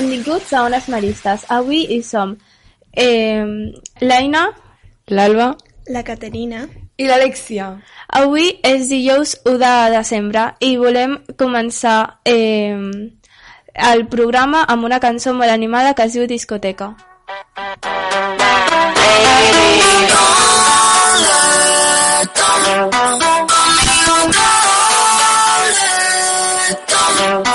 Benvinguts a Ones Maristes. Avui hi som eh, l'Aina, l'Alba la Caterina i l'Alexia. Avui és dijous 1 de desembre i volem començar eh, el programa amb una cançó molt animada que es diu Discoteca. Vamos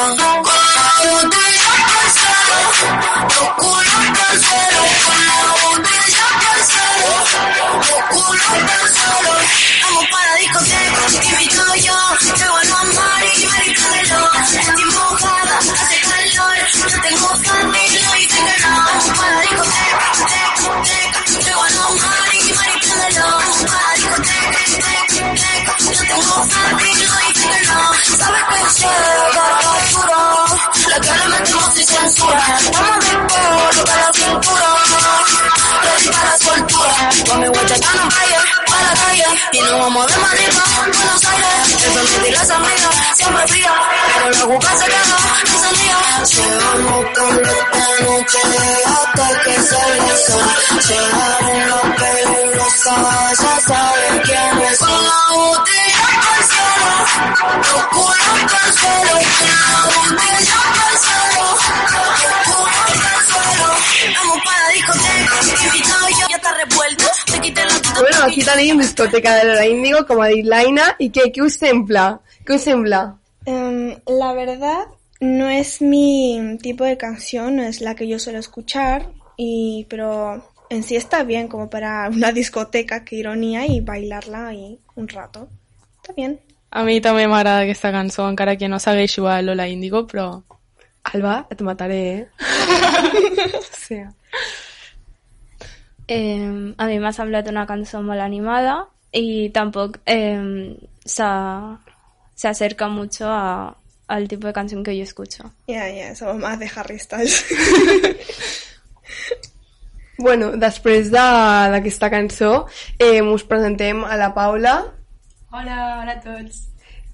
nos vamos de Madrid Buenos Aires, eso me di las amigas, siempre fría, pero la boca se queda encendida. Llegamos con esta noche hasta que salga el sol, llegaron los peligrosas, ya saben quiénes son. La botella al cielo, los al con la botella al Bueno, aquí tenim discoteca de la Índigo, com ha dit l'Aina, i què, què us sembla? Què us sembla? Em, la verdad no es mi tipo de canción, no es la que yo suelo escuchar, y pero en sí está bien como para una discoteca, qué ironía, y bailarla ahí un rato. Está bien. A mi també m'agrada aquesta cançó, encara que no segueixo a Lola Índigo, però... Alba, et mataré, eh? sí. Eh, a mi m'ha semblat una cançó molt animada i tampoc eh, s'ha- s'acerca mucho a, al tipo de canción que yo escucho. Ya, ya, somos más de Harry Styles. Bueno, després de- d'aquesta cançó, eh, us presentem a la Paula Hola, hola a tots.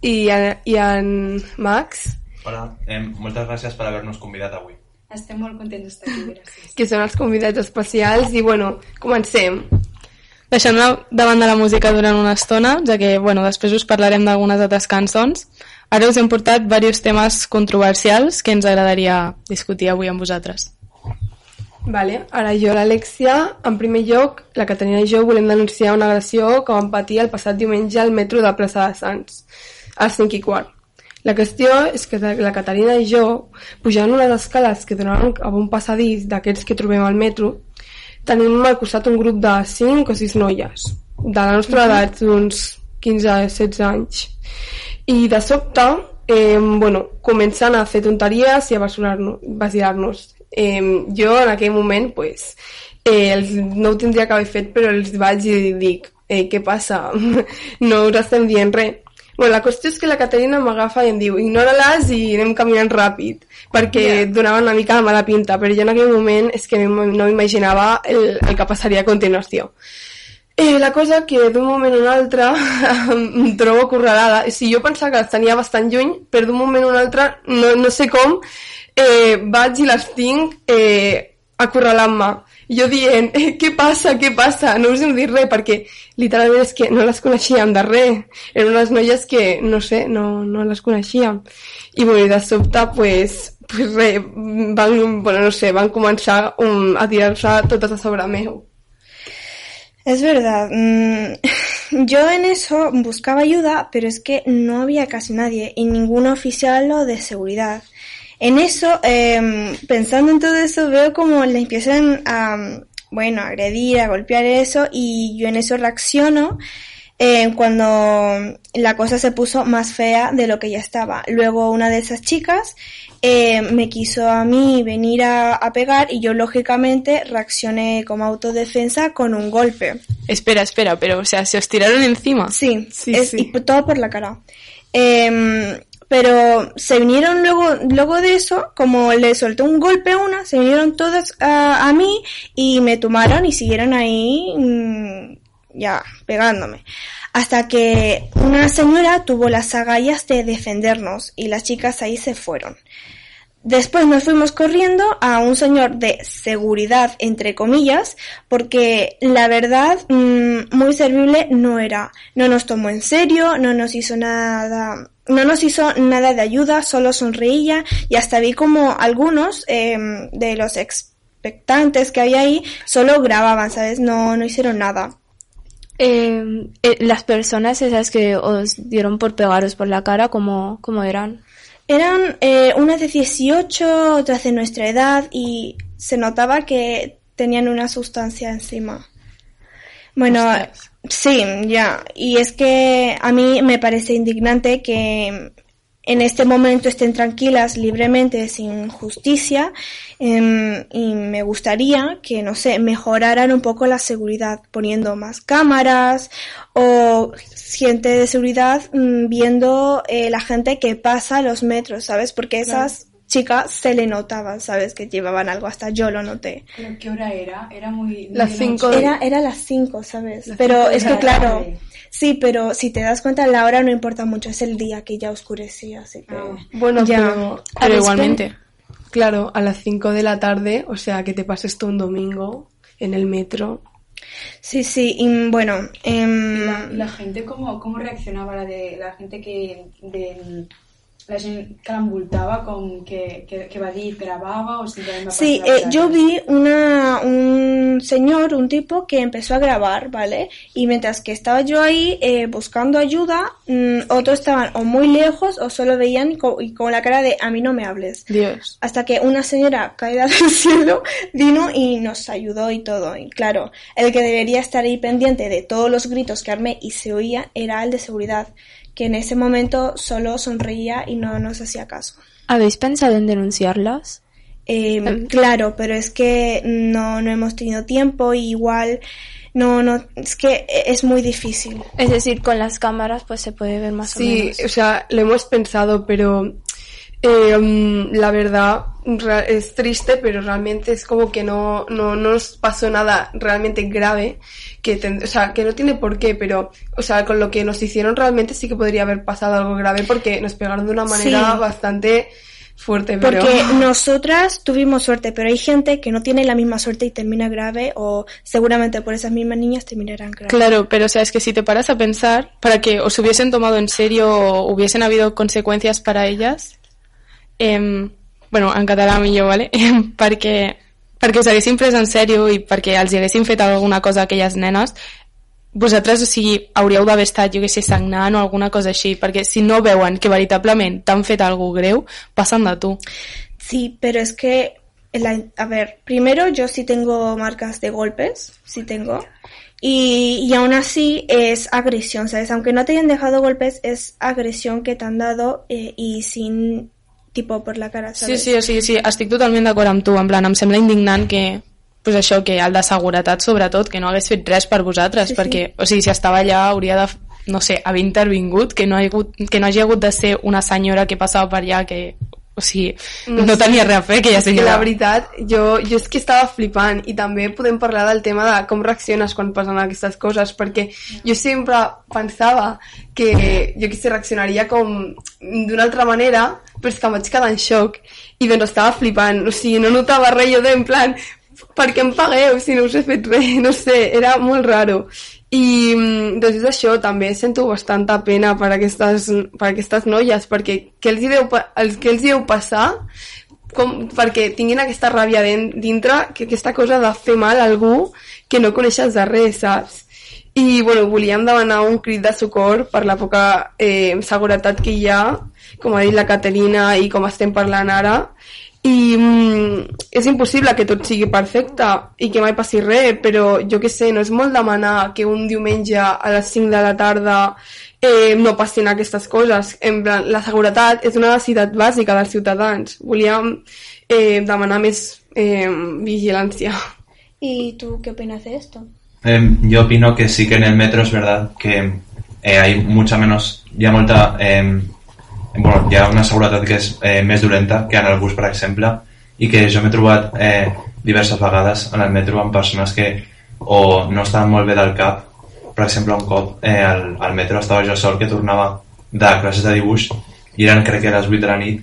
i, a, i en Max, Hola, eh, moltes gràcies per haver-nos convidat avui. Estem molt contents d'estar aquí, gràcies. que són els convidats especials, i bueno, comencem. Deixem de, de banda la música durant una estona, ja que bueno, després us parlarem d'algunes altres cançons. Ara us hem portat diversos temes controversials que ens agradaria discutir avui amb vosaltres. Vale. Ara jo, l'Alexia, en primer lloc, la Caterina i jo volem denunciar una agressió que vam patir el passat diumenge al metro de Plaça de Sants, a les 5 i quart. La qüestió és que la Caterina i jo, pujant unes escales que donaven a un passadís d'aquests que trobem al metro, tenim al costat un grup de 5 o 6 noies, de la nostra edat, d'uns 15-16 anys. I de sobte, eh, bueno, comencen a fer tonteries i a basilar-nos. Eh, jo en aquell moment, pues, eh, els, no ho tindria que haver fet, però els vaig i dic, eh, què passa? no us estem dient res. Bueno, la qüestió és que la Caterina m'agafa i em diu ignora-les i anem caminant ràpid perquè yeah. donava una mica de mala pinta però jo en aquell moment és que no m'imaginava el, el que passaria a continuació Eh, la cosa que d'un moment a un altre em trobo acorralada. O sigui, jo pensava que les tenia bastant lluny, però d'un moment a un altre, no, no sé com, eh, vaig i les tinc eh, acorralant-me. Jo dient, què passa, què passa? No us hem dit res, perquè literalment és que no les coneixíem de res. Eren unes noies que, no sé, no, no les coneixíem. I bueno, de sobte, pues, pues res, van, bueno, no sé, van començar a tirar-se totes a sobre meu. Es verdad. mm, Yo en eso buscaba ayuda, pero es que no había casi nadie y ningún oficial o de seguridad. En eso, em, pensando en todo eso, veo como le empiezan a, bueno, a agredir, a golpear eso y yo en eso reacciono eh, cuando la cosa se puso más fea de lo que ya estaba. Luego una de esas chicas eh, me quiso a mí venir a, a pegar y yo lógicamente reaccioné como autodefensa con un golpe. Espera, espera, pero o sea, ¿se os tiraron encima? Sí, Sí, es- sí. y todo por la cara. Em, pero se vinieron luego, luego de eso, como le soltó un golpe a una, se vinieron todas a, mí y me tomaron y siguieron ahí mm, ya pegándome. Hasta que una señora tuvo las agallas de defendernos y las chicas ahí se fueron. Después nos fuimos corriendo a un señor de seguridad, entre comillas, porque la verdad, mm, muy servible no era. No nos tomó en serio, no nos hizo nada, no nos hizo nada de ayuda, solo sonreía y hasta vi como algunos em, de los expectantes que había ahí solo grababan, ¿sabes? No, no hicieron nada. Eh, eh, las personas esas que os dieron por pegaros por la cara, ¿cómo, cómo eran? Eran eh, unas de 18, otras de nuestra edad y se notaba que tenían una sustancia encima. Bueno, Ostras. sí, ya. Y es que a mí me parece indignante que en este momento estén tranquilas libremente sin justicia em, y me gustaría que, no sé, mejoraran un poco la seguridad poniendo más cámaras o gente de seguridad mm, viendo eh, la gente que pasa los metros, ¿sabes? Porque esas chicas se le notaban, ¿sabes? Que llevaban algo, hasta yo lo noté. ¿Pero qué hora era? Era muy... Las muy cinco noche. de- Era, era las 5, ¿sabes? Las Pero es que la claro, tarde. sí, pero si te das cuenta la hora no importa mucho, es el día que ya oscurecía, así que... Ah. Bueno, Ya. pero, igualmente. claro, a las 5 de la tarde, o sea, que te pases todo un domingo en el metro. Sí, sí, y bueno, ¿Y la, gente com, com reaccionava? La, de, la gente que... De, la gent que l'envoltava com que, que, que va dir gravava o Sí, passar eh, yo vi una, un señor, un tipo que empezó a grabar, ¿vale? Y mientras que estaba yo ahí eh, buscando ayuda, mm, otros estaban o muy lejos o solo veían y con la cara de a mí no me hables. Dios. Hasta que una señora caída del cielo vino y nos ayudó y todo. Y claro, el que debería estar ahí pendiente de todos los gritos que armé y se oía era el de seguridad, que en ese momento solo sonreía y no nos hacía caso. ¿Habéis pensado en denunciarlas? Eh, claro, pero es que no, no hemos tenido tiempo y igual no, no, es que es muy difícil. Es decir, con las cámaras pues se puede ver más o Sí, menos. o sea, lo hemos pensado, pero eh, la verdad es triste, pero realmente es como que no, no, no nos pasó nada realmente grave, que ten- o sea, que no tiene por qué, pero, o sea, con lo que nos hicieron realmente sí que podría haber pasado algo grave porque nos pegaron de una manera Sí. bastante fuerte, pero... Porque nosotras tuvimos suerte, pero hay gente que no tiene la misma suerte y termina grave o seguramente por esas mismas niñas terminarán grave. Claro, pero o sea, es que si te paras a pensar, para que os hubiesen tomado en serio o hubiesen habido consecuencias para ellas, em, bueno, en català millor, ¿vale? Em, perquè, perquè us haguessin pres en sèrio i perquè els hi haguessin fet alguna cosa a aquelles nenes, vosaltres, o sigui, hauríeu d'haver estat, jo que sé, sagnant o alguna cosa així, perquè si no veuen que veritablement t'han fet alguna greu, passen de tu. Sí, pero es que, la- a ver, primero yo sí tengo marcas de golpes, sí tengo. Y, y aún así es agresión, ¿sabes? Aunque no te hayan dejado golpes, es agresión que te han dado eh, y sin tipo por la cara, Sí, ¿sabes? sí, sigui, sí, estic totalment d'acord amb tu, en plan, em sembla indignant que pues això, que el de seguretat sobretot, que no hagués fet res per vosaltres, Sí, sí. perquè, o sigui, si estava allà hauria de, no sé, haver intervingut, que no, ha hagut, que no hagi hagut de ser una senyora que passava per allà que, o sigui, no, no sé. tenia res a fer aquella senyora. la veritat, jo, jo és que estava flipant i també podem parlar del tema de com reacciones quan passen aquestes coses, perquè jo sempre pensava que jo que sé, reaccionaria com d'una altra manera, però és que em vaig quedar en xoc i doncs estava flipant, o sigui, no notava res jo de, en plan, per què em pagueu si no us he fet res? No sé, era molt raro. I mm, doncs és això, també sento bastanta pena per aquestes, per aquestes noies, perquè què els hi deu, els, què els hi deu passar com, perquè tinguin aquesta ràbia dintre, que aquesta cosa de fer mal a algú que no coneixes de res, saps? I, bueno, volíem demanar un crit de socor per la poca eh, seguretat que hi ha, com ha dit la Caterina i com estem parlant ara, i mm, és impossible que tot sigui perfecte i que mai passi res, però jo que sé, no és molt demanar que un diumenge a les 5 de la tarda eh, no passin aquestes coses. En plan, la seguretat és una necessitat bàsica dels ciutadans. Volíem eh, demanar més eh, vigilància. ¿Y tú qué opinas de esto? Em, yo opino que sí que en el metro es verdad que eh, hay mucha menos, hi ha molta, em, bueno, hi ha una seguretat que és eh, més dolenta que en el bus, per exemple, i que jo m'he trobat eh, diverses vegades en el metro amb persones que o no estaven molt bé del cap, per exemple, un cop eh, al, al metro estava jo sol que tornava de classes de dibuix i eren crec que a les 8 de la nit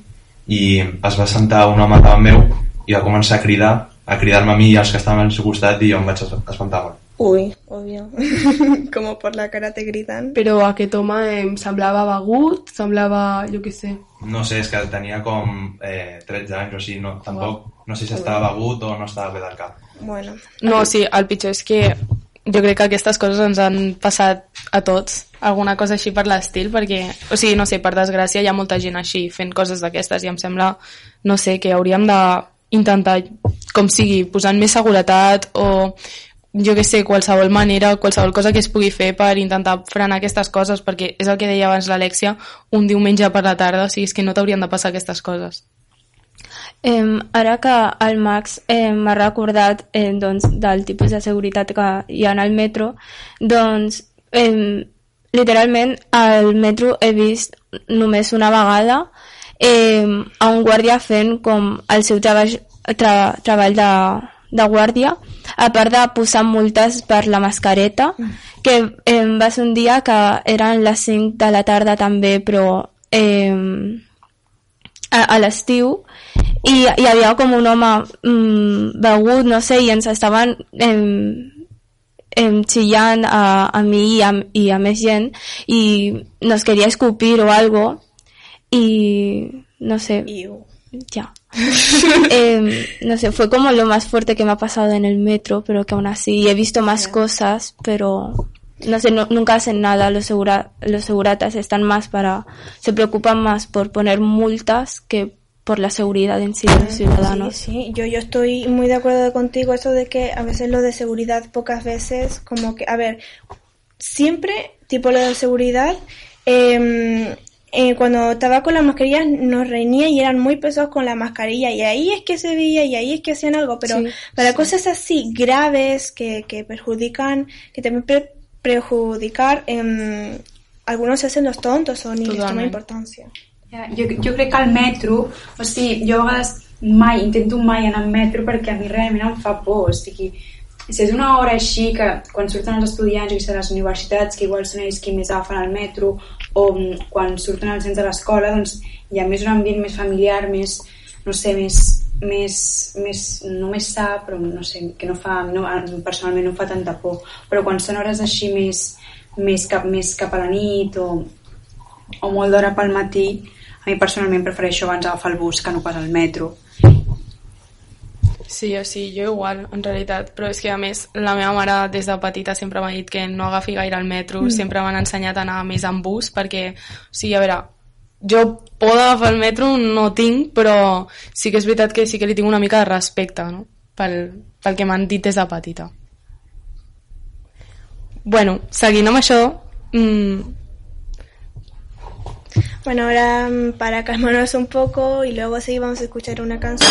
i es va sentar un home davant meu i va començar a cridar a cridar-me a mi i als que estaven al seu costat i jo em vaig es- espantar molt. Uy, obvio. Como por la cara te gritan. Però aquest home em semblava begut, semblava, jo què sé. No sé, és que tenia com eh, 13 anys o sigui, no, tampoc, no sé si estava begut o no estava bé del cap. Bueno, No, sí, el pitjor és que jo crec que aquestes coses ens han passat a tots, alguna cosa així per l'estil, perquè, o sigui, no sé, per desgràcia hi ha molta gent així fent coses d'aquestes i em sembla, no sé, que hauríem de intentar, com sigui, posant més seguretat o jo que sé, qualsevol manera, qualsevol cosa que es pugui fer per intentar frenar aquestes coses, perquè és el que deia abans l'Alexia, un diumenge per la tarda, o sigui, és que no t'haurien de passar aquestes coses. Eh, ara que el Max eh, m'ha recordat eh, doncs, del tipus de seguretat que hi ha al metro, doncs eh, literalment al metro he vist només una vegada eh, a un guàrdia fent com el seu treball, tra, treball de, de guàrdia, a part de posar multes per la mascareta, que eh, va ser un dia que eren les 5 de la tarda també, però eh, a, a l'estiu i hi havia com un home mm, begut, no sé, i ens estaven em, em, xillant a, a mi i a, i a més gent i nos quería escupir o algo y no sé, iu. Ya. Em, no sé, fue como lo más fuerte que me ha pasado en el metro, pero que aún así he visto más cosas, pero no sé, no- nunca hacen nada. Los, segura, los seguratas están más para, se preocupan más por poner multas que por la seguridad en sí de los ciudadanos. Sí, sí, yo, yo estoy muy de acuerdo contigo, eso de que a veces lo de seguridad pocas veces, como que, a ver, siempre, tipo lo de seguridad, eh, eh, cuando estaba con las mascarillas nos reñía y eran muy pesados con la mascarilla y ahí es que se veía y ahí es que hacían algo, pero Sí, para cosas así graves que, que perjudican, que también pre- perjudicar, em, algunos se hacen los tontos o ni les toma Totalment. importancia. Ja, jo, jo crec que al metro, o sigui, jo a vegades mai, intento mai anar al metro perquè a mi realment em fa por, o sigui, si és una hora així que quan surten els estudiants, sé, de les universitats, que igual són ells qui més agafen el metro, o mm, quan surten els nens de l'escola, doncs hi ha més un ambient més familiar, més, no sé, més, més, més no més sa, però no sé, que no fa, no, personalment no fa tanta por, però quan són hores així més, més, cap, més cap a la nit o, o molt d'hora pel matí, a mi personalment prefereixo abans agafar el bus que no pas el metro. Sí, o sigui, jo igual, en realitat, però és que a més la meva mare des de petita sempre m'ha dit que no agafi gaire el metro, mm. sempre m'han ensenyat a anar més en bus perquè, o sigui, a veure, jo por d'agafar el metro no tinc, però sí que és veritat que sí que li tinc una mica de respecte, no?, pel, pel que m'han dit des de petita. Bueno, seguint amb això, mm, Bueno, ahora mm, para calmarnos un poco y luego sí vamos a escuchar una canción.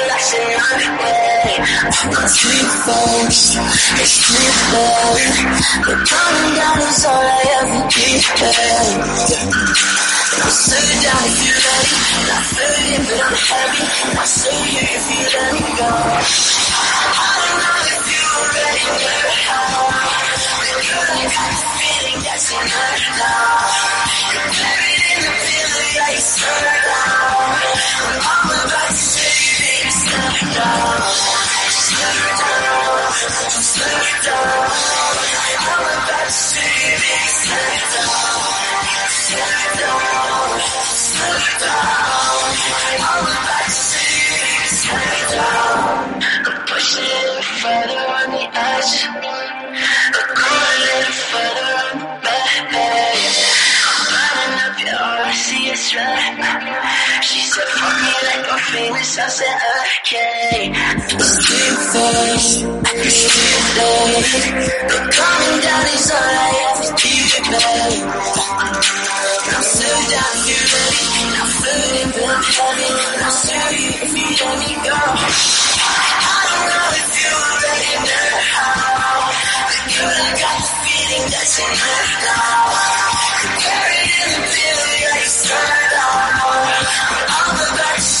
It's not street force, the street boy. The coming down is all I ever keep. I'll slow you down if you let me. Not fading, but I'm heavy. I'll slow you if you let me go. I don't know if you're ready how. But you like how you feeling, that's enough now. You're buried in the feeling, yeah, you slow down. I'm all about to down, just let down, just let down. I'm about to see me let down, just down, just let down. I'm about to see me let down. I'm pushing further on the edge. name is sunset arcade. Street face, street face. The coming down is all I ever keep it. I'm so down to ready, I'm floating but I'm heavy, and I'll sell you if you let me go. I don't know if you already know how, but you I got the feeling that's in her now. Carried in the feeling like it's turned on. I'm the best.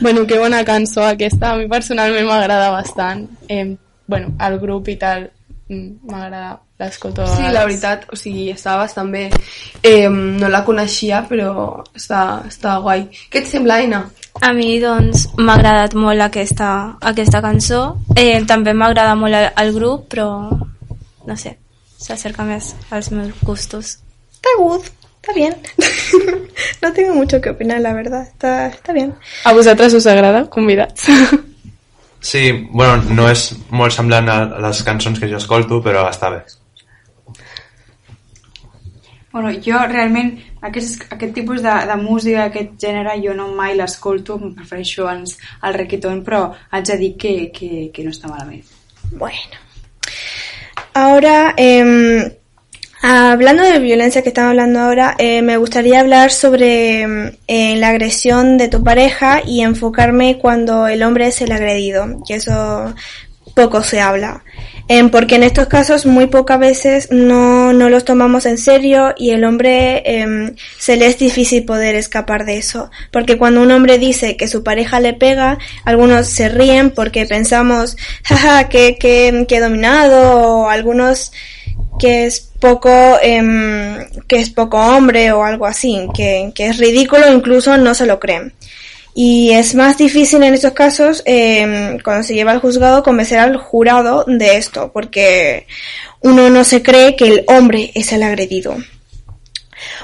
Bueno, que bona cançó aquesta, a mi personalment m'agrada bastant. Eh, bueno, el grup i tal, mm, m'agrada, l'escolto. Sí, la veritat, o sigui, estava bastant bé. Eh, no la coneixia, però està, està guai. Què et sembla, Aina? A mi, doncs, m'ha agradat molt aquesta, aquesta cançó. Eh, també m'agrada molt el, el grup, però, no sé, s'acerca més als meus gustos. Está good, está bien. no tengo mucho que opinar, la verdad. Está, está bien. A vosaltres us agrada? Convidats. Sí, bueno, no és molt semblant a les cançons que jo escolto, però està bé. Bueno, jo realment aquest, aquest tipus de, de música, aquest gènere, jo no mai l'escolto, em prefereixo ans el reggaeton, però haig de dir que, que, que no està malament. Bueno. Ahora, em, hablando de violencia que estamos hablando ahora, eh, me gustaría hablar sobre em, eh, la agresión de tu pareja y enfocarme cuando el hombre es el agredido, que eso poco se habla. Em, porque en estos casos muy pocas veces no, no los tomamos en serio y el hombre em, se le es difícil poder escapar de eso. Porque cuando un hombre dice que su pareja le pega, algunos se ríen porque pensamos, jaja, que, que, que dominado, o algunos que es poco em, que es poco hombre o algo así, que, que es ridículo, incluso no se lo creen. Y es más difícil en estos casos, eh, cuando se lleva al juzgado, convencer al jurado de esto, porque uno no se cree que el hombre es el agredido.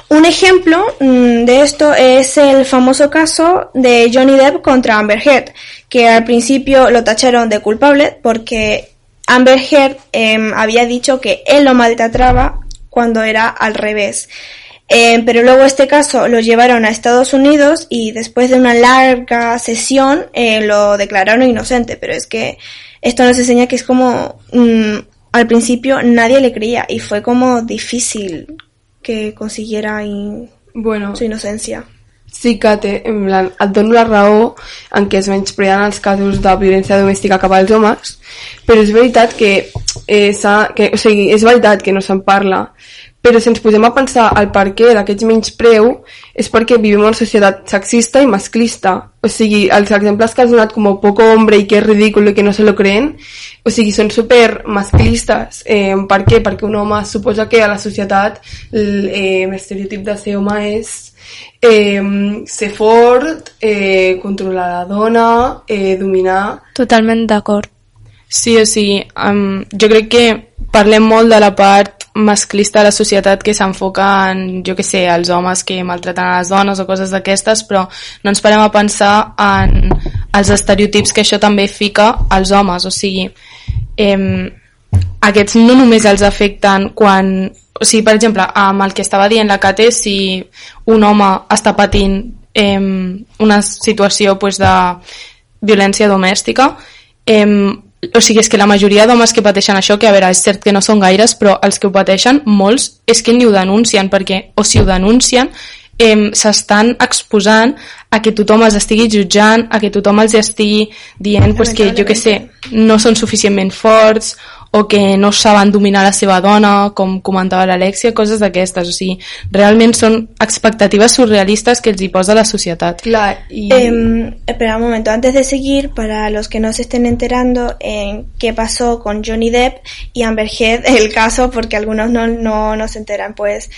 Un ejemplo mm, de esto es el famoso caso de Johnny Depp contra Amber Heard, que al principio lo tacharon de culpable porque Amber Heard em, había dicho que él lo maltrataba cuando era al revés. Eh, pero luego este caso lo llevaron a Estados Unidos y después de una larga sesión eh, lo declararon inocente. Pero es que esto nos enseña que es como mm, al principio nadie le creía y fue como difícil que consiguiera in- Bueno, su inocencia. Sí que té, en plan, et dono la raó en què es menyspreen els casos de violència domèstica cap als homes, però és veritat que, eh, que o sigui, és veritat que no se'n parla, però si ens posem a pensar el per què d'aquests menyspreu és perquè vivim en una societat sexista i masclista. O sigui, els exemples que has donat com poco hombre i que és ridícul i que no se lo creen, o sigui, són super masclistes. Eh, per què? Perquè un home suposa que a la societat eh, l'estereotip de ser home és eh, ser fort, eh, controlar la dona, eh, dominar... Totalment d'acord. Sí, o sigui, um, jo crec que parlem molt de la part masclista de la societat que s'enfoca en, jo que sé, els homes que maltraten a les dones o coses d'aquestes, però no ens parem a pensar en els estereotips que això també fica als homes, o sigui, em, aquests no només els afecten quan... O sigui, per exemple, amb el que estava dient la Kate, si un home està patint em, una situació pues, de violència domèstica, em, o sigui, és que la majoria d'homes que pateixen això, que a veure, és cert que no són gaires, però els que ho pateixen, molts, és que ni ho denuncien, perquè, o si ho denuncien, em, s'estan exposant a que tothom els estigui jutjant, a que tothom els estigui dient pues, que, jo que sé, no són suficientment forts o que no saben dominar la seva dona, com comentava l'Alexia, coses d'aquestes. O sigui, realment són expectatives surrealistes que els hi posa la societat. Clar, i... Em, espera un momento, antes de seguir, para los que no se estén enterando en qué pasó con Johnny Depp y Amber Heard, el caso, porque algunos no, no, no se enteran, pues.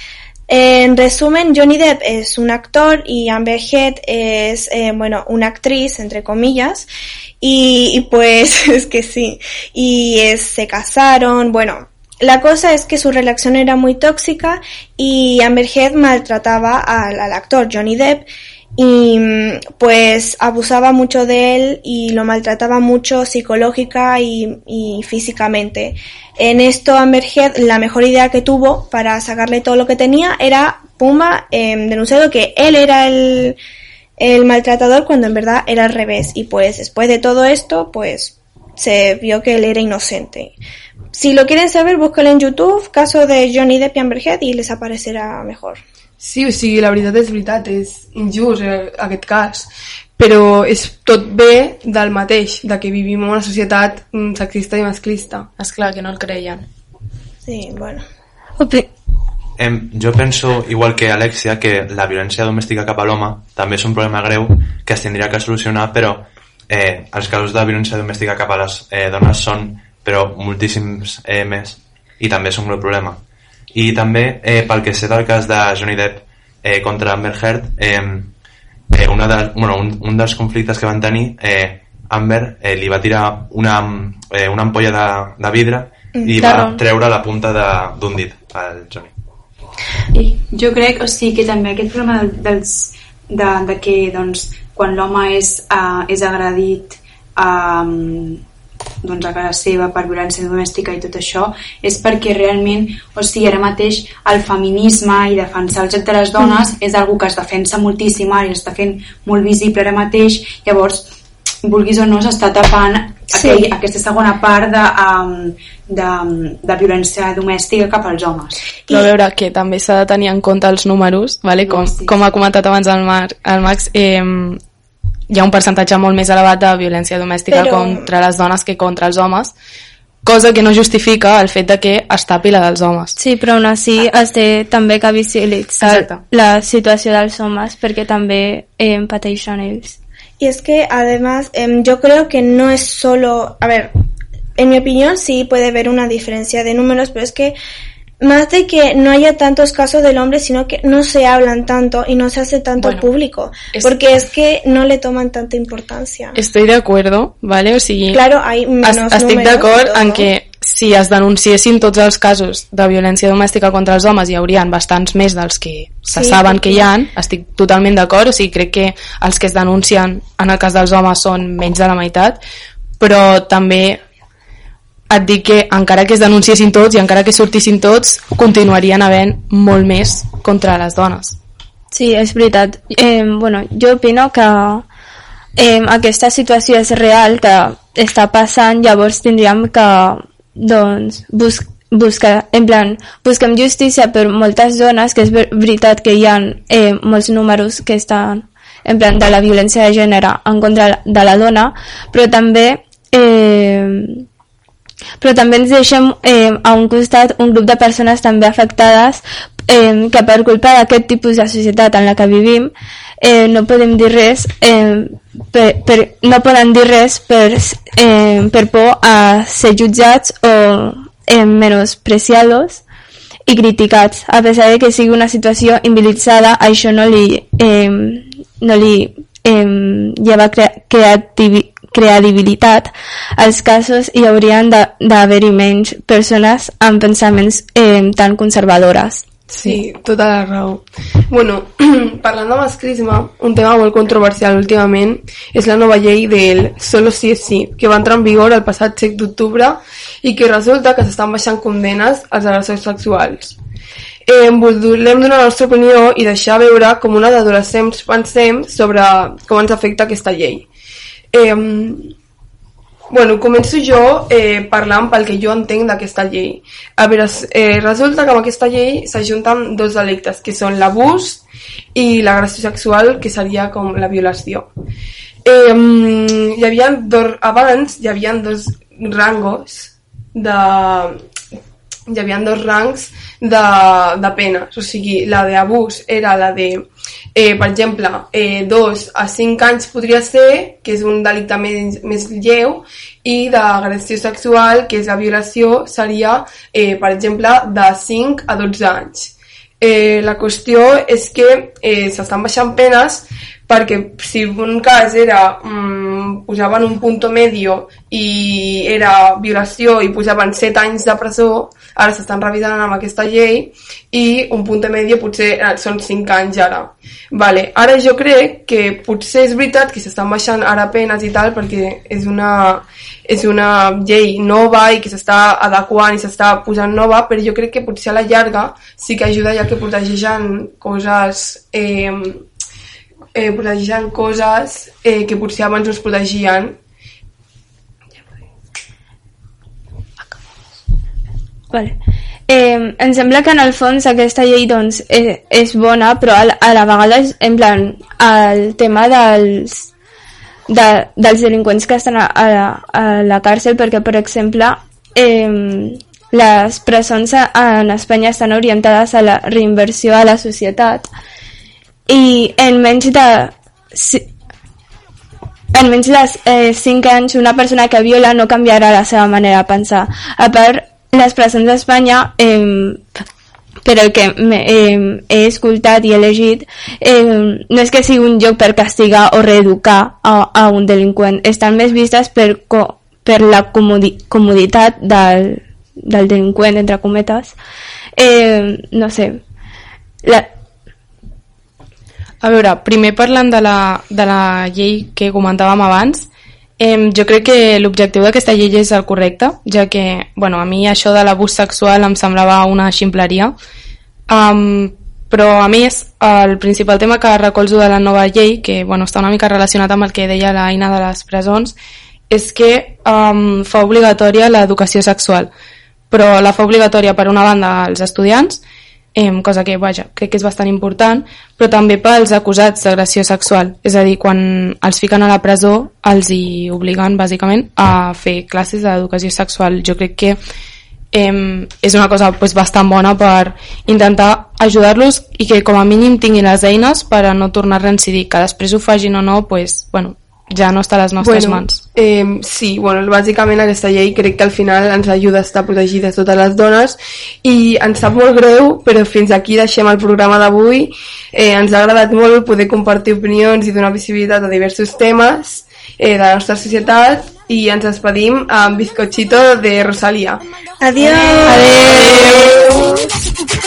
En resumen, Johnny Depp es un actor y Amber Heard es, eh, bueno, una actriz, entre comillas, y, y pues es que sí, y se casaron, bueno, la cosa es que su relación era muy tóxica y Amber Heard maltrataba al, al actor Johnny Depp y mm, pues abusaba mucho de él y lo maltrataba mucho psicológica y, y físicamente. En esto Amber Heard la mejor idea que tuvo para sacarle todo lo que tenía era Pumba eh, denunciado que él era el, el maltratador cuando en verdad era al revés y pues después de todo esto pues se vio que él era inocente. Si lo quieren saber, búscalo en YouTube, caso de Johnny Depp y y les aparecerá mejor. Sí, o sigui, la veritat és veritat, és injust eh, aquest cas, però és tot bé del mateix, de que vivim en una societat mm, sexista i masclista. És clar que no el creien. Sí, bueno. Opi em, jo penso, igual que Alexia, que la violència domèstica cap a l'home també és un problema greu que es tindria que solucionar, però eh, els casos de violència domèstica cap a les eh, dones són però moltíssims eh, més i també és un greu problema. I també, eh, pel que sé del cas de Johnny Depp eh, contra Amber Heard, eh, eh, una de, bueno, un, un dels conflictes que van tenir, eh, Amber eh, li va tirar una, eh, una ampolla de, de vidre i va Claro. treure la punta de- d'un dit al Johnny. I jo crec, o sigui, que també aquest problema del, dels, de, de que doncs, quan l'home és, uh, és agredit um, doncs a casa seva per violència domèstica i tot això és perquè realment, o sigui, ara mateix el feminisme i defensar els drets de les dones Mm. és algo que es defensa moltíssim ara i està fent molt visible ara mateix, llavors vulguis o no s'està tapant Sí. aquell, aquesta segona part de, um, de, de violència domèstica cap als homes. Però a veure, que també s'ha de tenir en compte els números, vale? com, Sí. com ha comentat abans el, Mar, el Max, eh, hi ha un percentatge molt més elevat de violència domèstica Però- contra les dones que contra els homes, cosa que no justifica el fet de que es tapi la dels homes. Sí, però aún así es té també que visibilitzar Exacte. la situació dels homes perquè també eh, pateixen ells. Y es que además em, yo creo que no es solo, a ver, en mi opinión sí puede haber una diferencia de números, pero es que más de que no haya tantos casos del hombre, sino que no se hablan tanto y no se hace tanto Bueno, público, es- porque es que no le toman tanta importancia. Estoy de acuerdo, ¿vale? O sigui, Claro, hay menos es- estic d'acord en que si es denunciessin tots els casos de violència domèstica contra els homes hi haurien bastants més dels que se Sí, saben que hi han, estic totalment d'acord, o sigui, crec que els que es denuncien en el cas dels homes són menys de la meitat, però també et dic que encara que es denunciessin tots i encara que sortissin tots, continuarien havent molt més contra les dones. Sí, és veritat. Eh, bueno, jo opino que eh, aquesta situació és real, que està passant, llavors tindríem que doncs, bus buscar, en plan, busquem justícia per moltes dones, que és ver veritat que hi ha eh, molts números que estan en plan de la violència de gènere en contra de la dona, però també eh, però també ens deixem eh, a un costat un grup de persones també afectades eh, que per culpa d'aquest tipus de societat en la que vivim eh, no podem dir res eh, per, per, no poden dir res per, eh, per por a ser jutjats o eh, menospreciados i criticats, a pesar de que sigui una situació invisibilitzada, això no li, eh, no li eh, lleva crea creativi credibilitat als casos hi haurien d'haver-hi menys persones amb pensaments eh, tan conservadores. Sí, tota la raó. Bueno, parlant de masclisme, un tema molt controversial últimament és la nova llei del Solo sí és sí, que va entrar en vigor el passat 7 d'octubre i que resulta que s'estan baixant condenes als agressors sexuals. Eh, volem donar la nostra opinió i deixar veure com una d'adolescents pensem sobre com ens afecta aquesta llei. Eh, Bueno, començo jo eh, parlant pel que jo entenc d'aquesta llei. A veure, eh, resulta que amb aquesta llei s'ajunten dos delictes, que són l'abús i l'agressió sexual, que seria com la violació. Eh, hi havia dos, abans hi havia dos rangos de, hi havia dos rangs de, de penes, o sigui, la d'abús era la de, eh, per exemple, eh, dos a cinc anys podria ser, que és un delicte més, més lleu, i d'agressió sexual, que és la violació, seria, eh, per exemple, de 5 a 12 anys. Eh, la qüestió és que eh, s'estan baixant penes perquè si un cas era mm, posaven un punto medio i era violació i posaven 7 anys de presó ara s'estan revisant amb aquesta llei i un punto medio potser eh, són 5 anys ara vale. ara jo crec que potser és veritat que s'estan baixant ara penes i tal perquè és una, és una llei nova i que s'està adequant i s'està posant nova, però jo crec que potser a la llarga sí que ajuda ja que protegeixen coses eh, eh, protegeixen coses eh, que potser abans no es protegien Vale. Eh, em sembla que en el fons aquesta llei doncs, és, és bona, però a a la vegada és, en plan, el tema dels, de, dels delinqüents que estan a, a, la, a la càrcel, perquè, per exemple, eh, les presons en Espanya estan orientades a la reinversió a la societat i en menys de en menys de eh, 5 anys una persona que viola no canviarà la seva manera de pensar. A part, les presons d'Espanya, eh, per el que me, eh, he escoltat i he llegit, eh, no és que sigui un lloc per castigar o reeducar a, a un delinqüent, estan més vistes per, co, per la comodi, comoditat del, del delinqüent, entre cometes. Eh, no sé, la, A veure, primer parlant de la, de la llei que comentàvem abans, eh, jo crec que l'objectiu d'aquesta llei és el correcte, ja que, bueno, a mi això de l'abús sexual em semblava una ximpleria, um, però a més, el principal tema que recolzo de la nova llei, que bueno, està una mica relacionat amb el que deia l'Aina de les presons, és que um, fa obligatòria l'educació sexual, però la fa obligatòria per una banda als estudiants, eh, cosa que, vaja, crec que és bastant important, però també pels acusats d'agressió sexual. És a dir, quan els fiquen a la presó, els hi obliguen, bàsicament, a fer classes d'educació sexual. Jo crec que eh, és una cosa pues, bastant bona per intentar ajudar-los i que com a mínim tinguin les eines per a no tornar a reincidir. Que després ho facin o no, pues, bueno, ja no està a les nostres bueno, mans. Eh, sí, bueno, bàsicament aquesta llei crec que al final ens ajuda a estar protegides totes les dones i ens sap molt greu, però fins aquí deixem el programa d'avui. Eh, ens ha agradat molt poder compartir opinions i donar visibilitat a diversos temes eh, de la nostra societat i ens despedim amb Bizcochito de Rosalia. Adiós! Casi tu